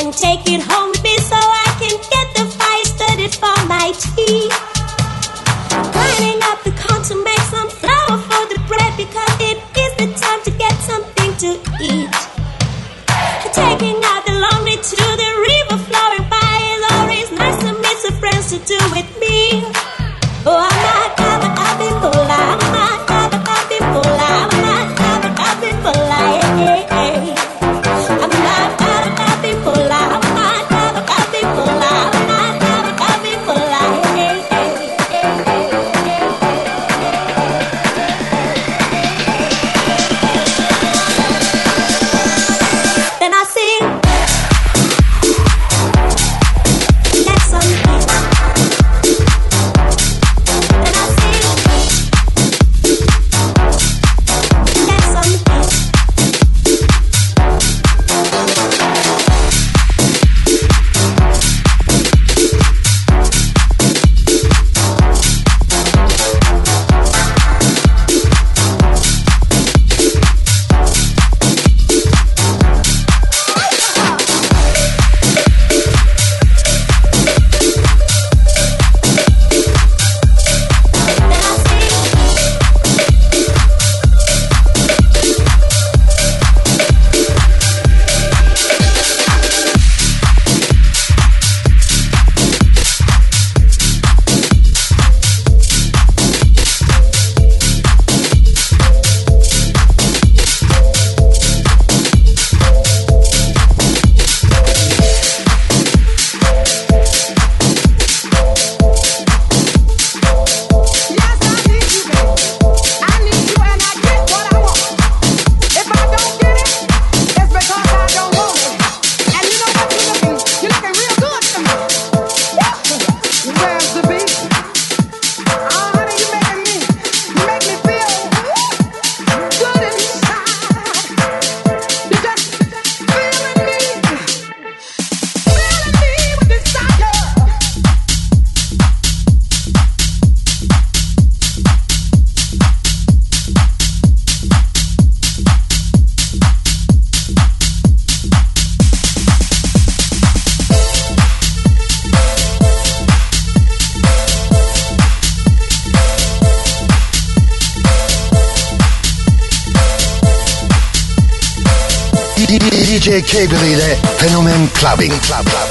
and take Ile Fenomen Clubbing. Club, clubbing.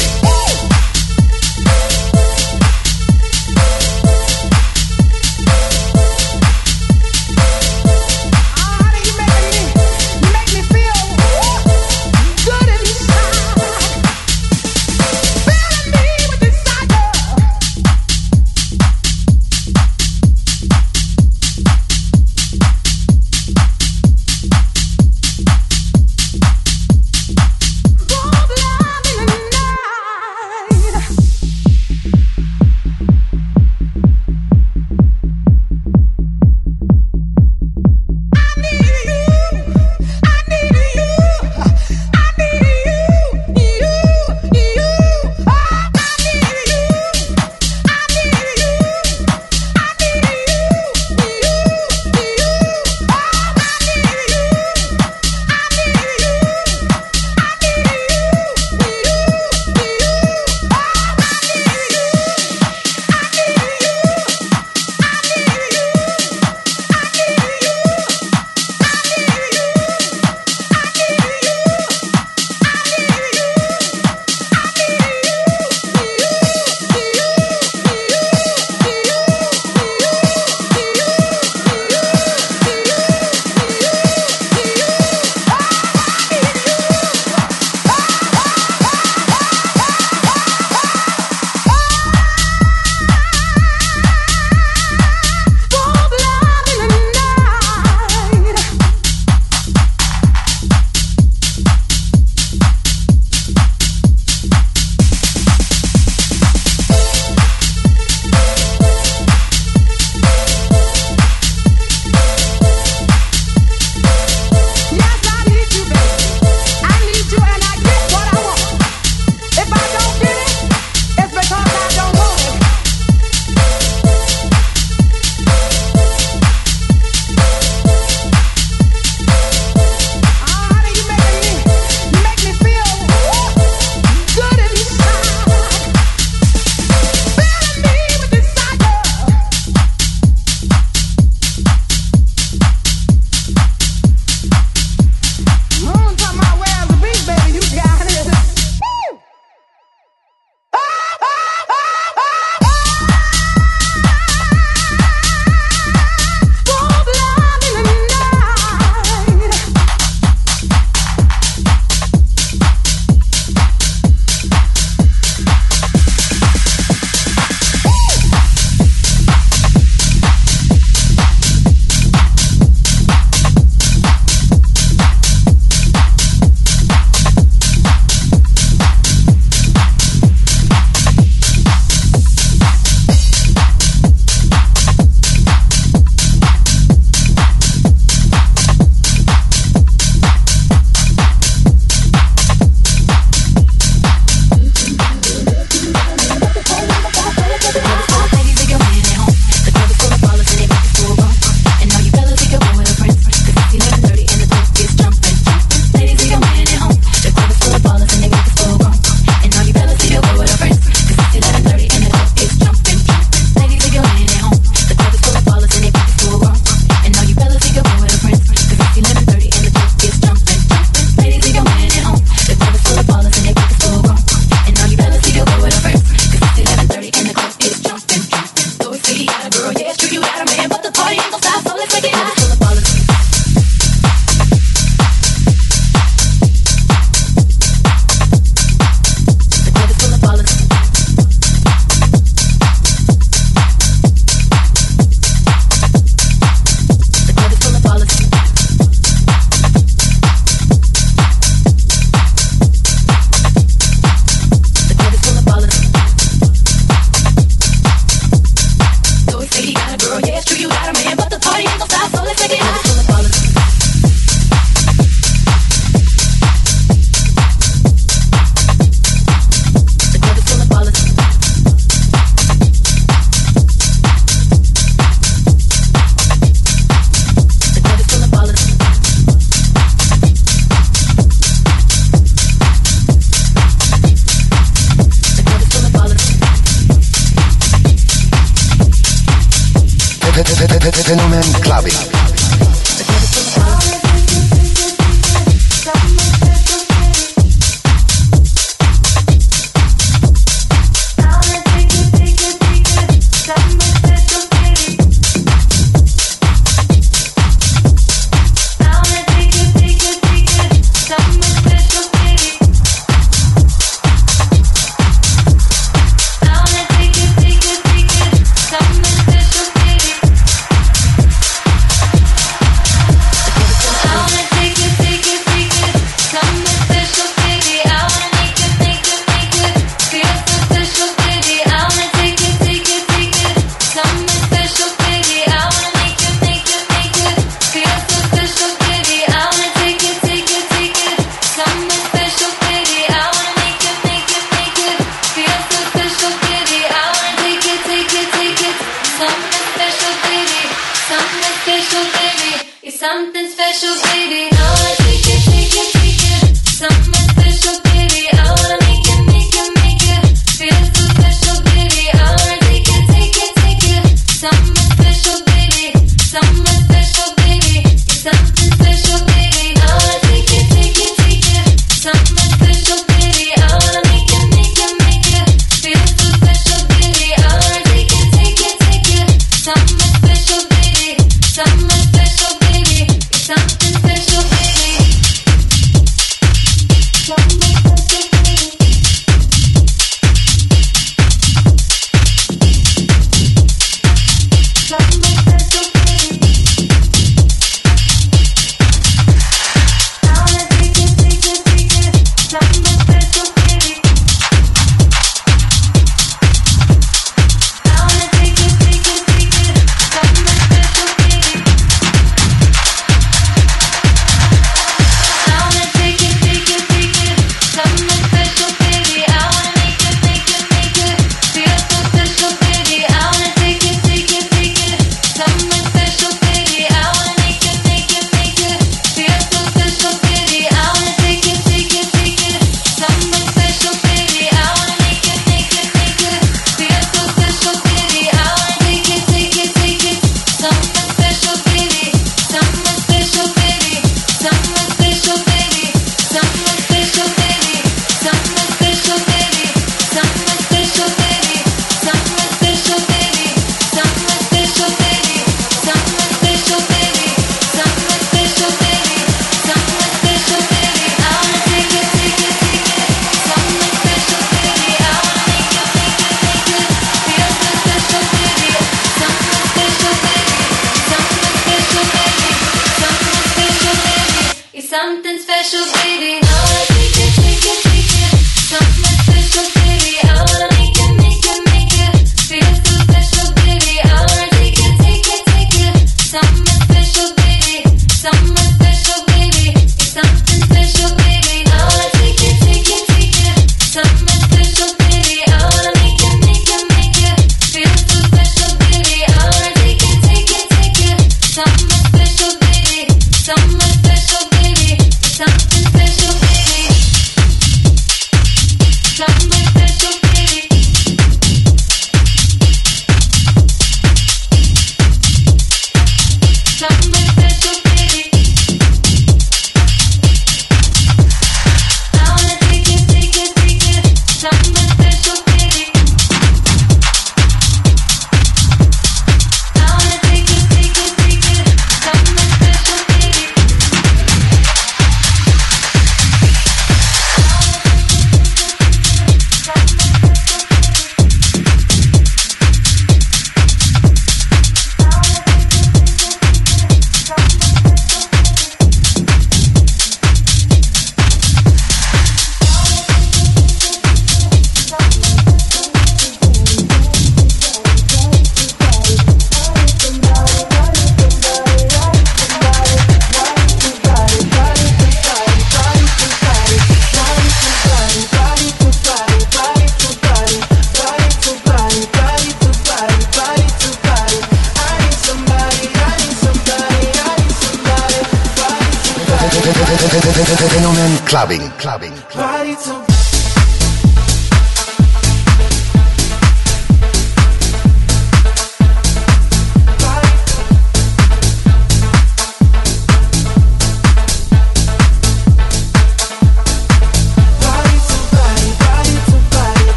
Phenomen Clubbing.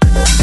Bye.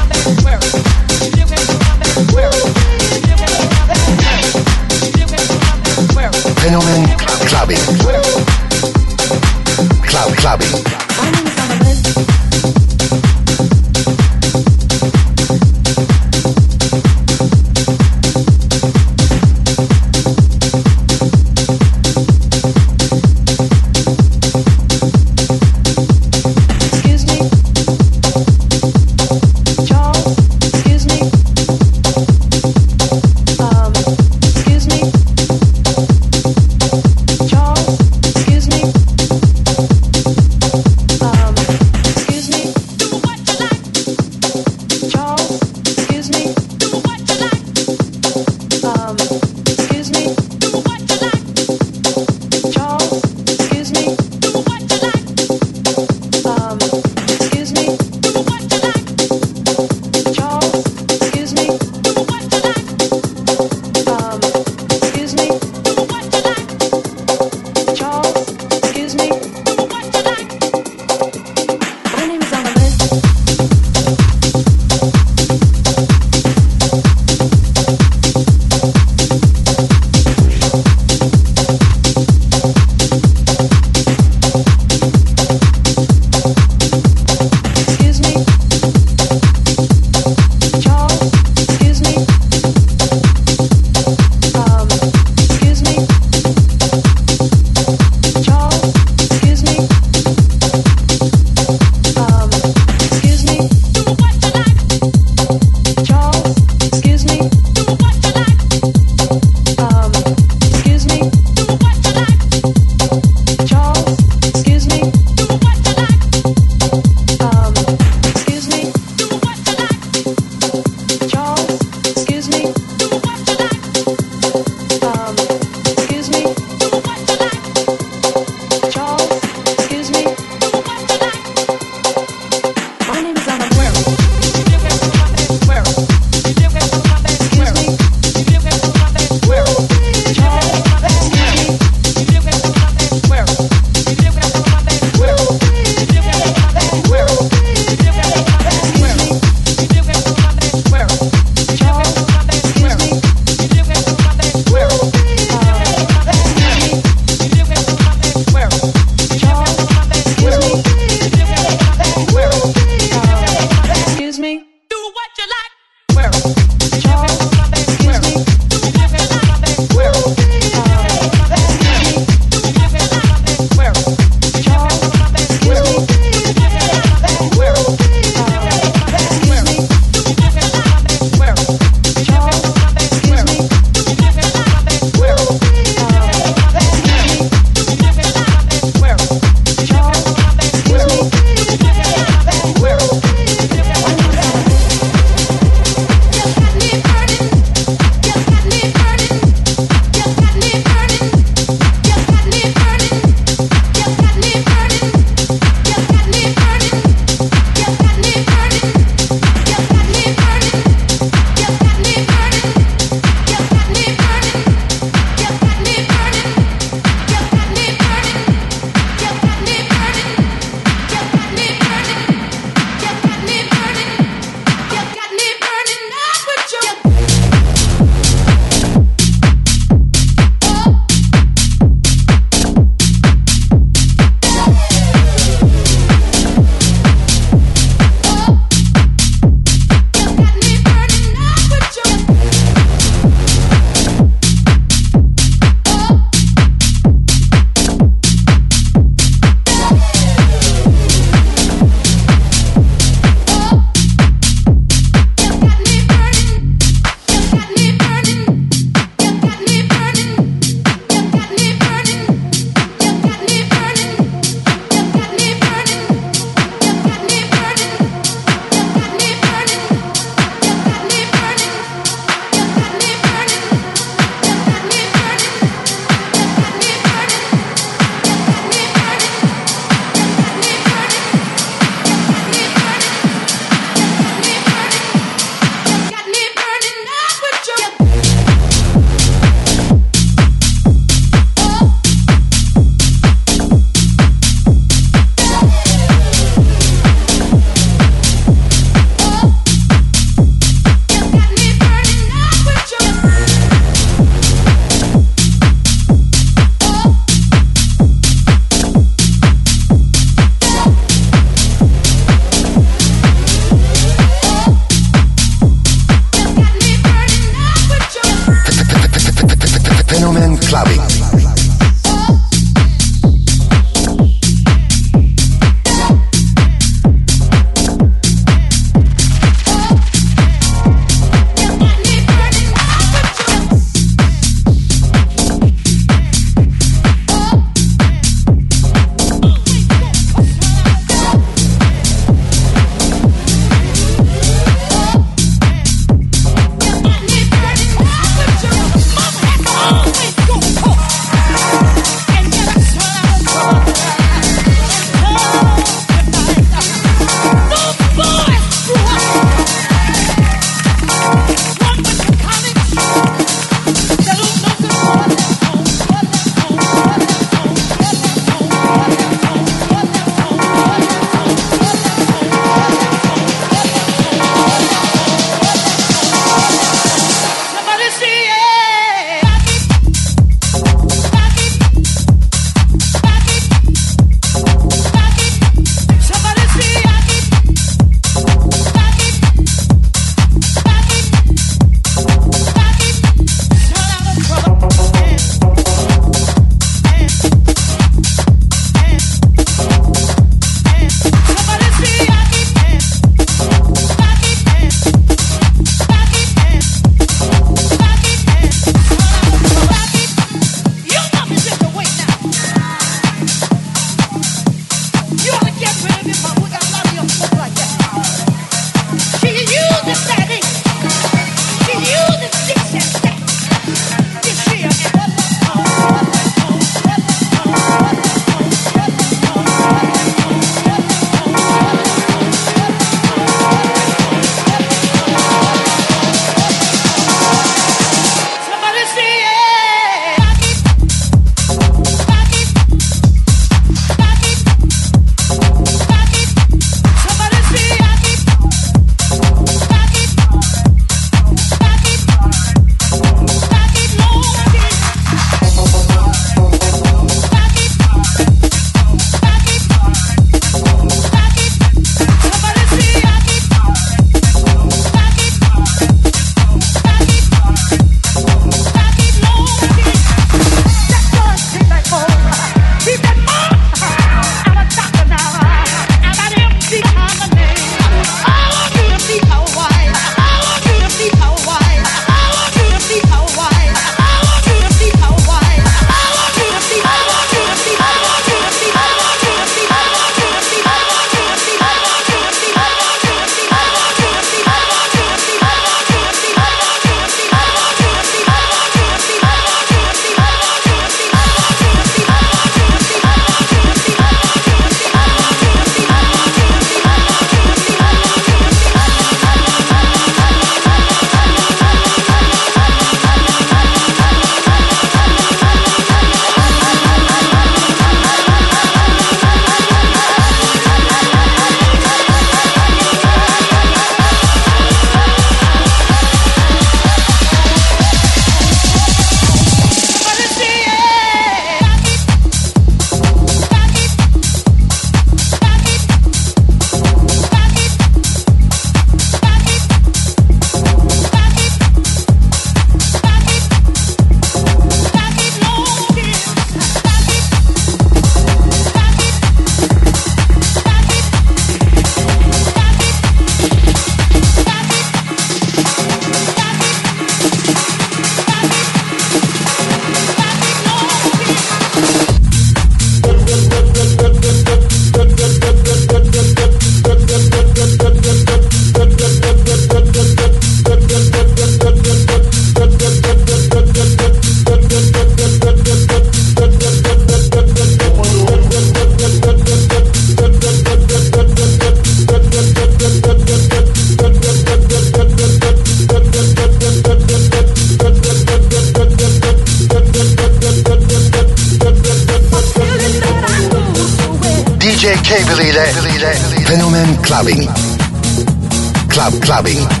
Clubbing.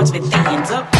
what's been thinking up.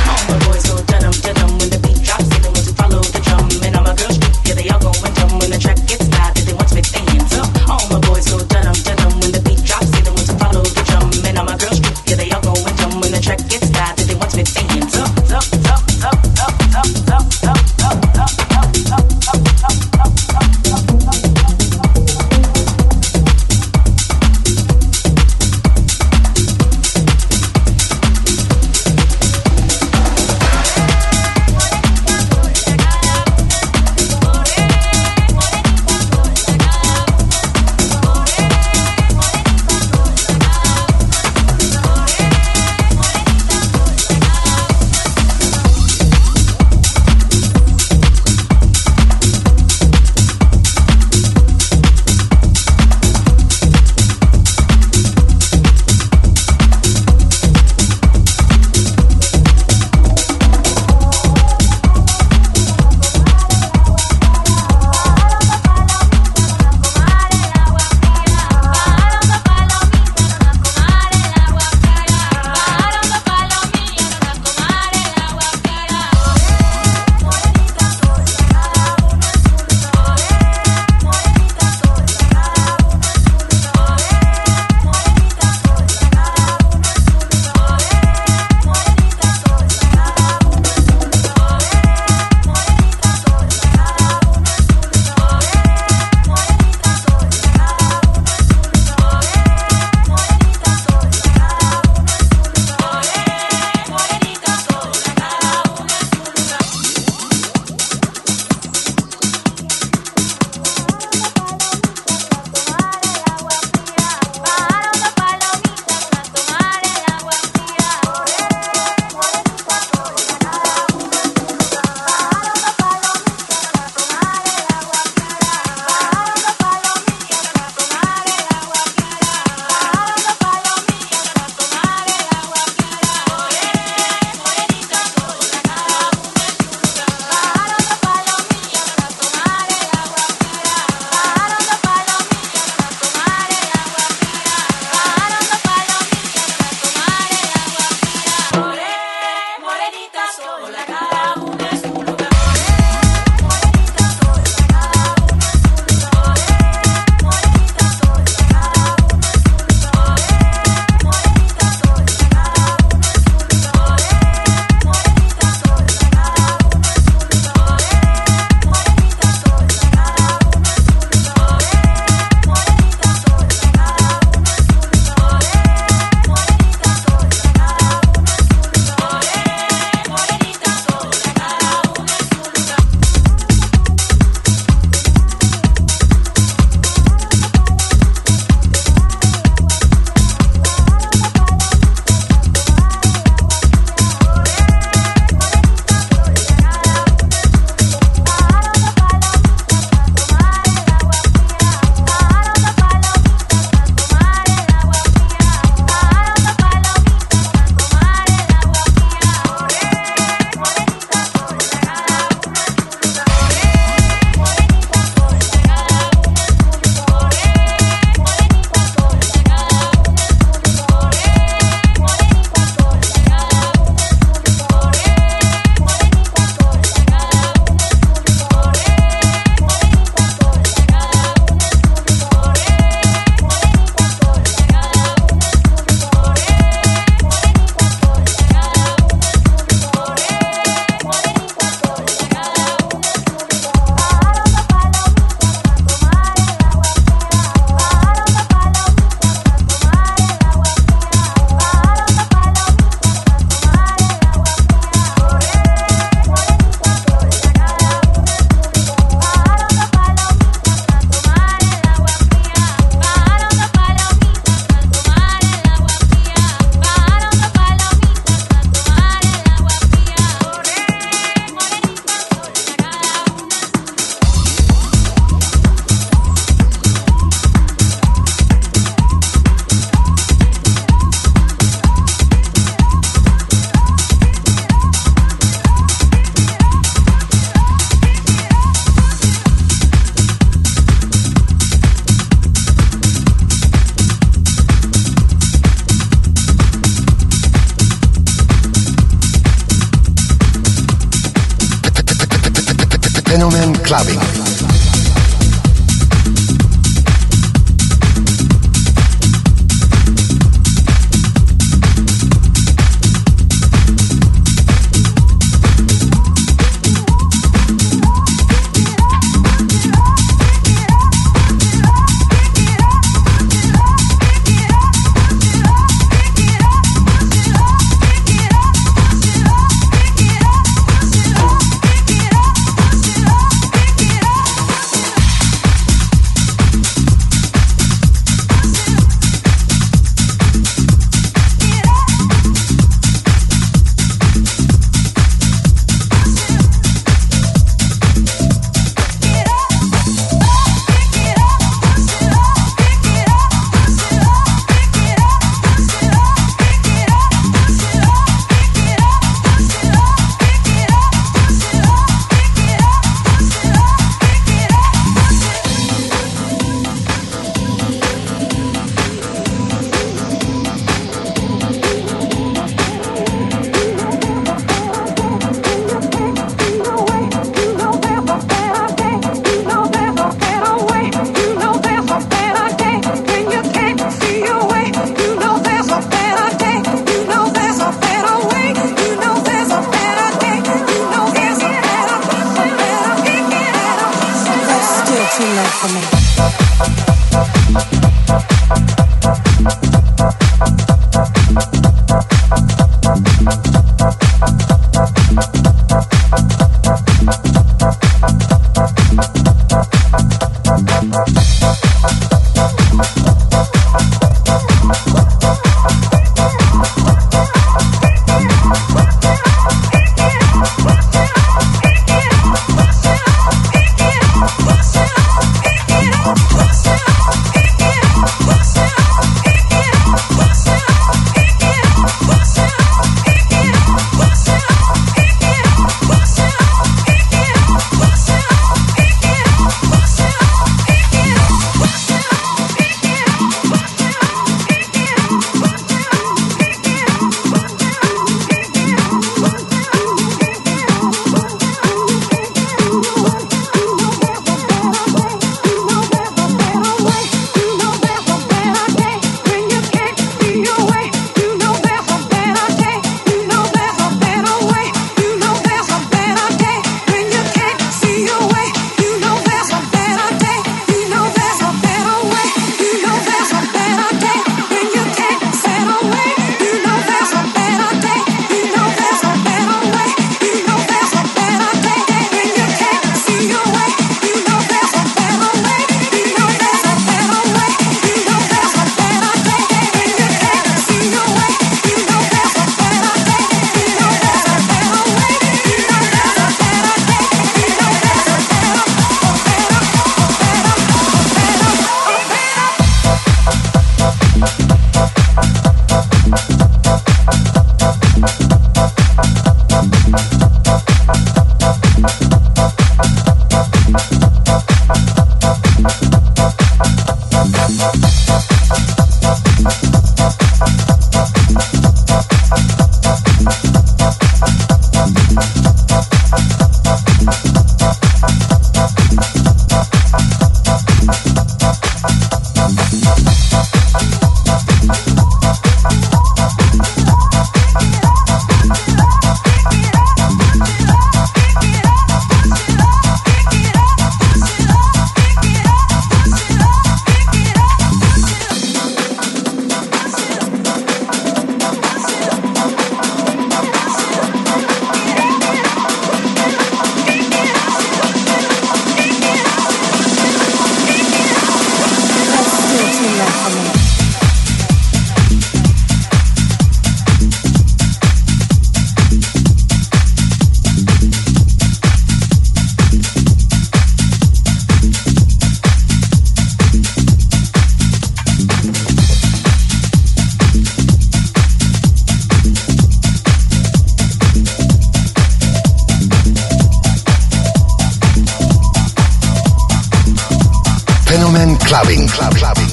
clubbing, club, clubbing,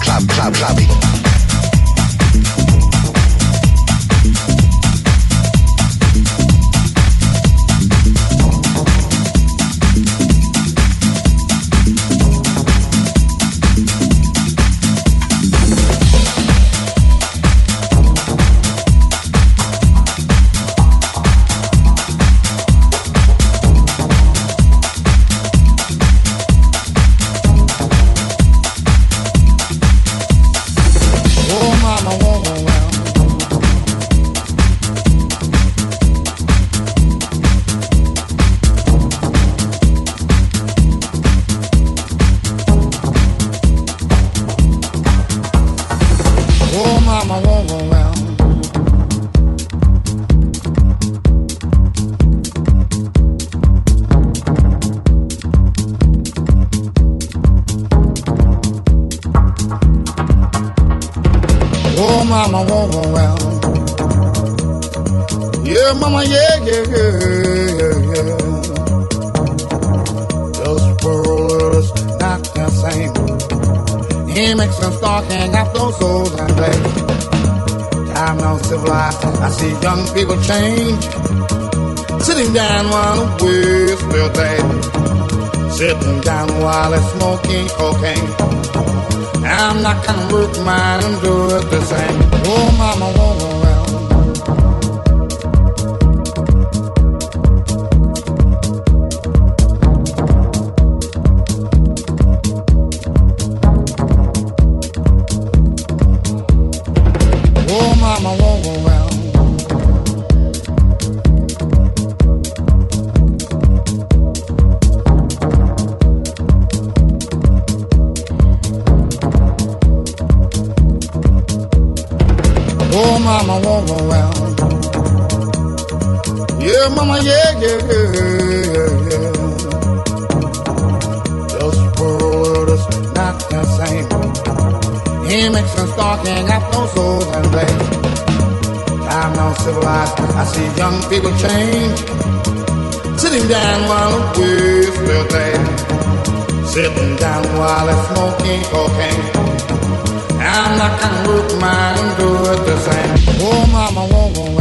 club, club, clubbing. time I won't go round. Oh, mama, won't go round. Yeah, mama, yeah, yeah, yeah, yeah, yeah. World is not the same. He makes us talking at those souls and things. I'm now civilized. I see young people change. Sitting down while the whiz will Sitting down while they're smoking cocaine. I'm not gonna work mine and do it the same. Oh, mama, woman,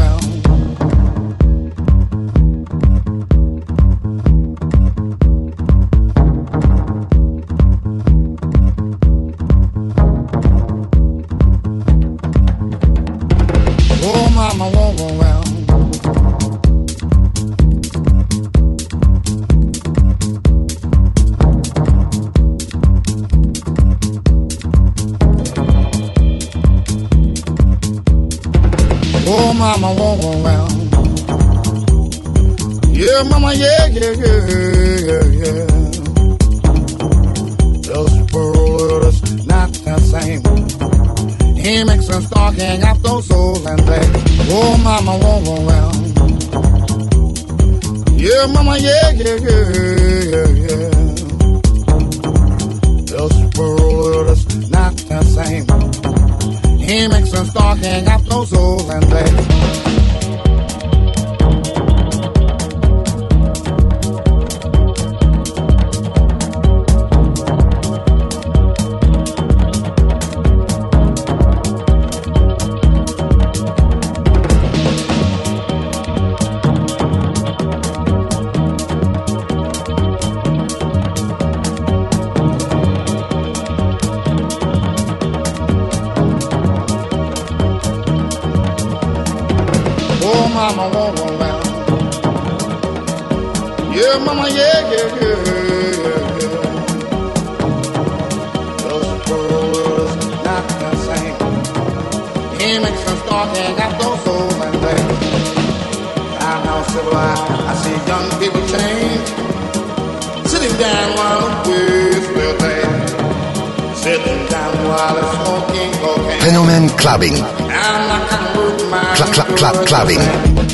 Fenomen Clubbing. Club, club, club, clubbing.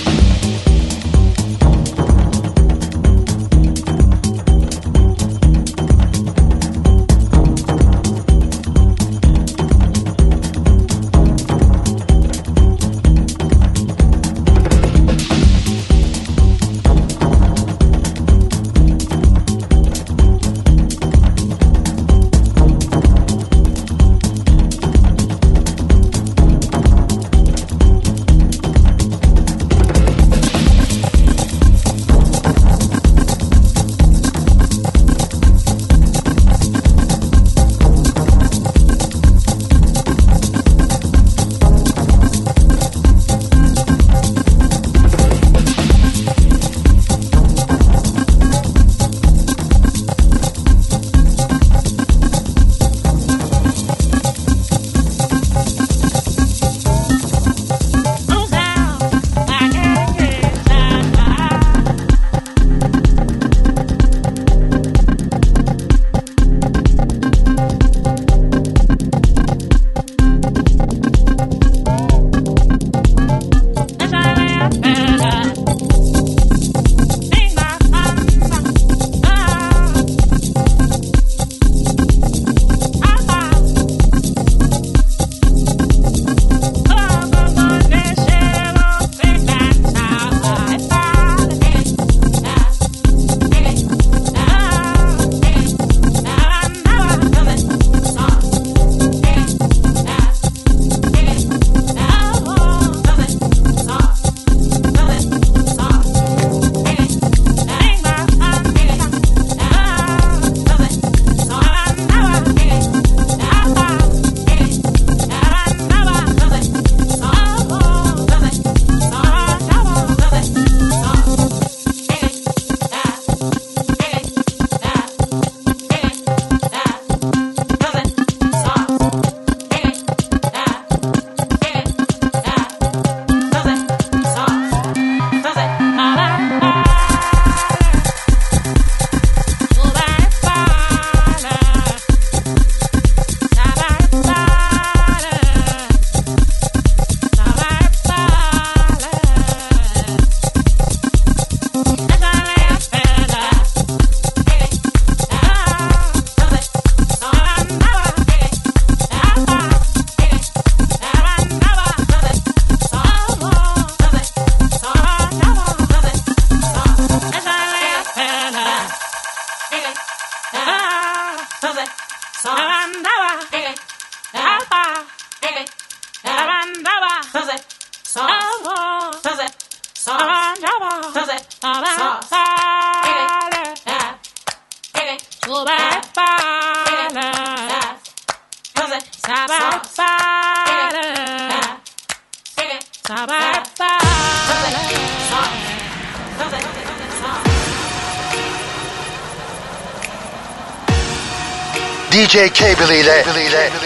DJ Cable ile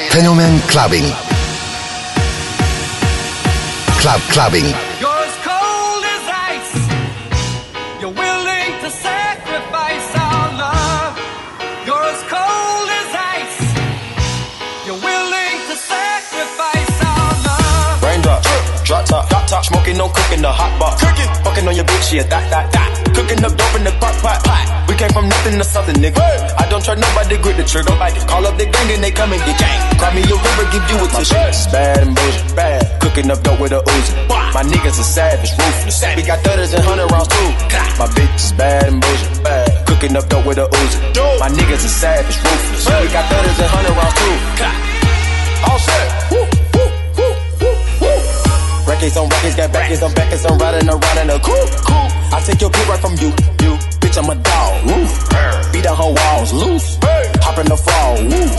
Fenomen Clubbing. Club Clubbing. Smoking, no cooking, the hot pot. Cooking, fucking on your bitch, yeah, that, that, that. Cooking up dope in the crock pot, pot. We came from nothing to something, nigga. I don't trust nobody, grip the trigger. Nobody call up the gang and they come and get gang. Cry me a river, give you a tissue. Bad and bullshit, bad. Cooking up dope with a Uzi. My niggas are savage, ruthless. We got thudders and hundred rounds too. My bitch is bad and bullshit, bad. Cooking up dope with a Uzi. My niggas are savage, ruthless. We got thudders and hundred rounds too. All set. Records on records, got backers on backers, I'm riding around in a coupe. Cool. I take your kid right from you, you. Bitch, I'm a dog. Woo. Beat down her walls, loose. Hop in the fall, woo.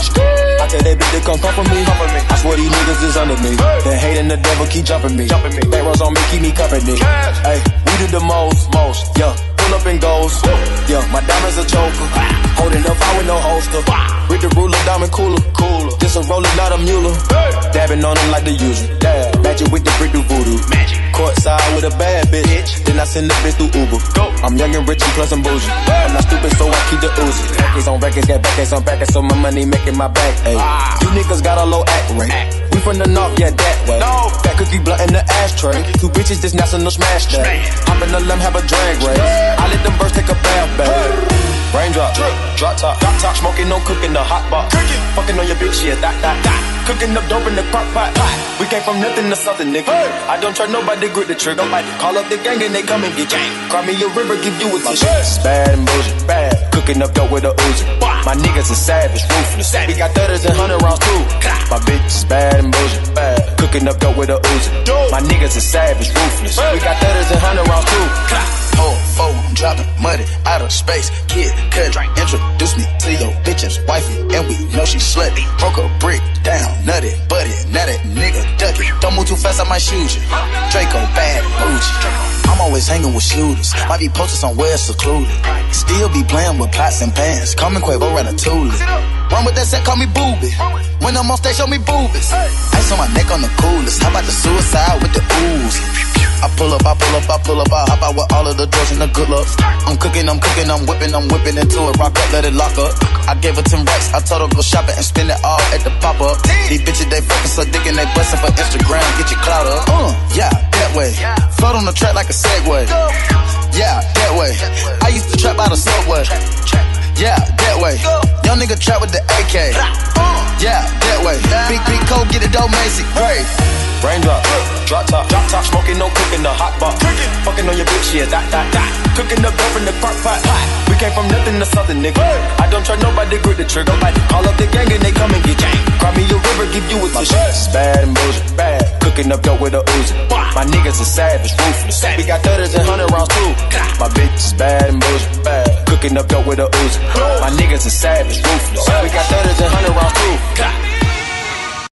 I tell that bitch to come come for me. Come for me. I swear these niggas is under me. The hate and the devil keep jumping me. Jumping me. Back rows on me, keep me company. Hey, we do the most, most. Yeah, pull up and goes. Yeah, my diamonds a choker. Holding up, I with no holster. With the ruler, diamond cooler. Cooler. A roller, not a mule. Dabbing on them like the usual. Dab. Magic with the brick do voodoo. Magic. Courtside with a bad bitch. Then I send the bitch through Uber. Go. I'm young and rich and plus I'm bougie. I'm not stupid, so I keep the Uzi. Records on records, got backers on backers, so my money making my back. Ayy. Ah. You niggas got a low act rate. We from the north, yeah, that way. No. That cookie blunt in the ashtray. Two bitches, this national smash day. Hop in the limb, have a drag race. I let them birds take a bath, babe. Raindrop, drop top, drop top, smoking, no cooking, the hot pot. Cooking, fucking on your bitch, yeah, that, that, that. Cooking up dope in the crock pot. We came from nothing to something, nigga. I don't trust nobody, grip the trigger. Nobody call up the gang and they come and get gang. Cry me a river, give you a tissue. Bad and bullshit, bad. Cooking up dope with a Uzi. My niggas are savage, ruthless. We got thudders and hundred rounds too. My bitch is bad and bullshit, bad. Cooking up dope with a Uzi. My niggas are savage, ruthless. We got thudders and hundred rounds too. Four, four, I'm dropping money out of space. Kid, cut, introduce me to your bitch's wifey, and we know she slutty. Broke a brick down, nutty, buddy, now that nigga ducky. Don't move too fast, I might shoot you. Draco bad, bougie. I'm always hanging with shooters. Might be posted somewhere secluded. Still be playing with pots and pans. Me Quavo Ratatouille. Run with that set, call me booby. When I'm on stage, show me boobies. Ice on my neck on the coolest. How about the suicide with the ooze? I pull up, I pull up, I pull up, I hop out with all of the drugs and the good looks. I'm cooking, I'm cooking, I'm whipping, I'm whipping into it. Rock up, let it lock up. I gave her 10 racks, I told her go shopping and spend it all at the pop up. These bitches, they fucking so dick and they bustin' for Instagram. Get your clout up. Uh, yeah, that way. Float on the track like a Segway. Yeah, that way. I used to trap out of Subway. Yeah, that way. Young nigga trap with the AK. Yeah, that way. Big, big cold, get it dough, Macy. Great. Raindrop, drop top, drop top, smoking, no cooking, the hot pot. Cooking, fucking on your bitch, yeah, that, that, that. Cooking up dope in the crock pot. We came from nothing to something, nigga. I don't trust nobody, grip the trigger. Nobody call up the gang and they come and get gang. Cry me a river, give you a tissue. It's bad and bullshit, bad. Cooking up dope with a Uzi. My niggas are savage, ruthless. We got thudders and hundred rounds too. My bitch is bad and bullshit, bad. Cooking up dope with a Uzi. My niggas are savage, ruthless. We got thudders and hundred rounds too.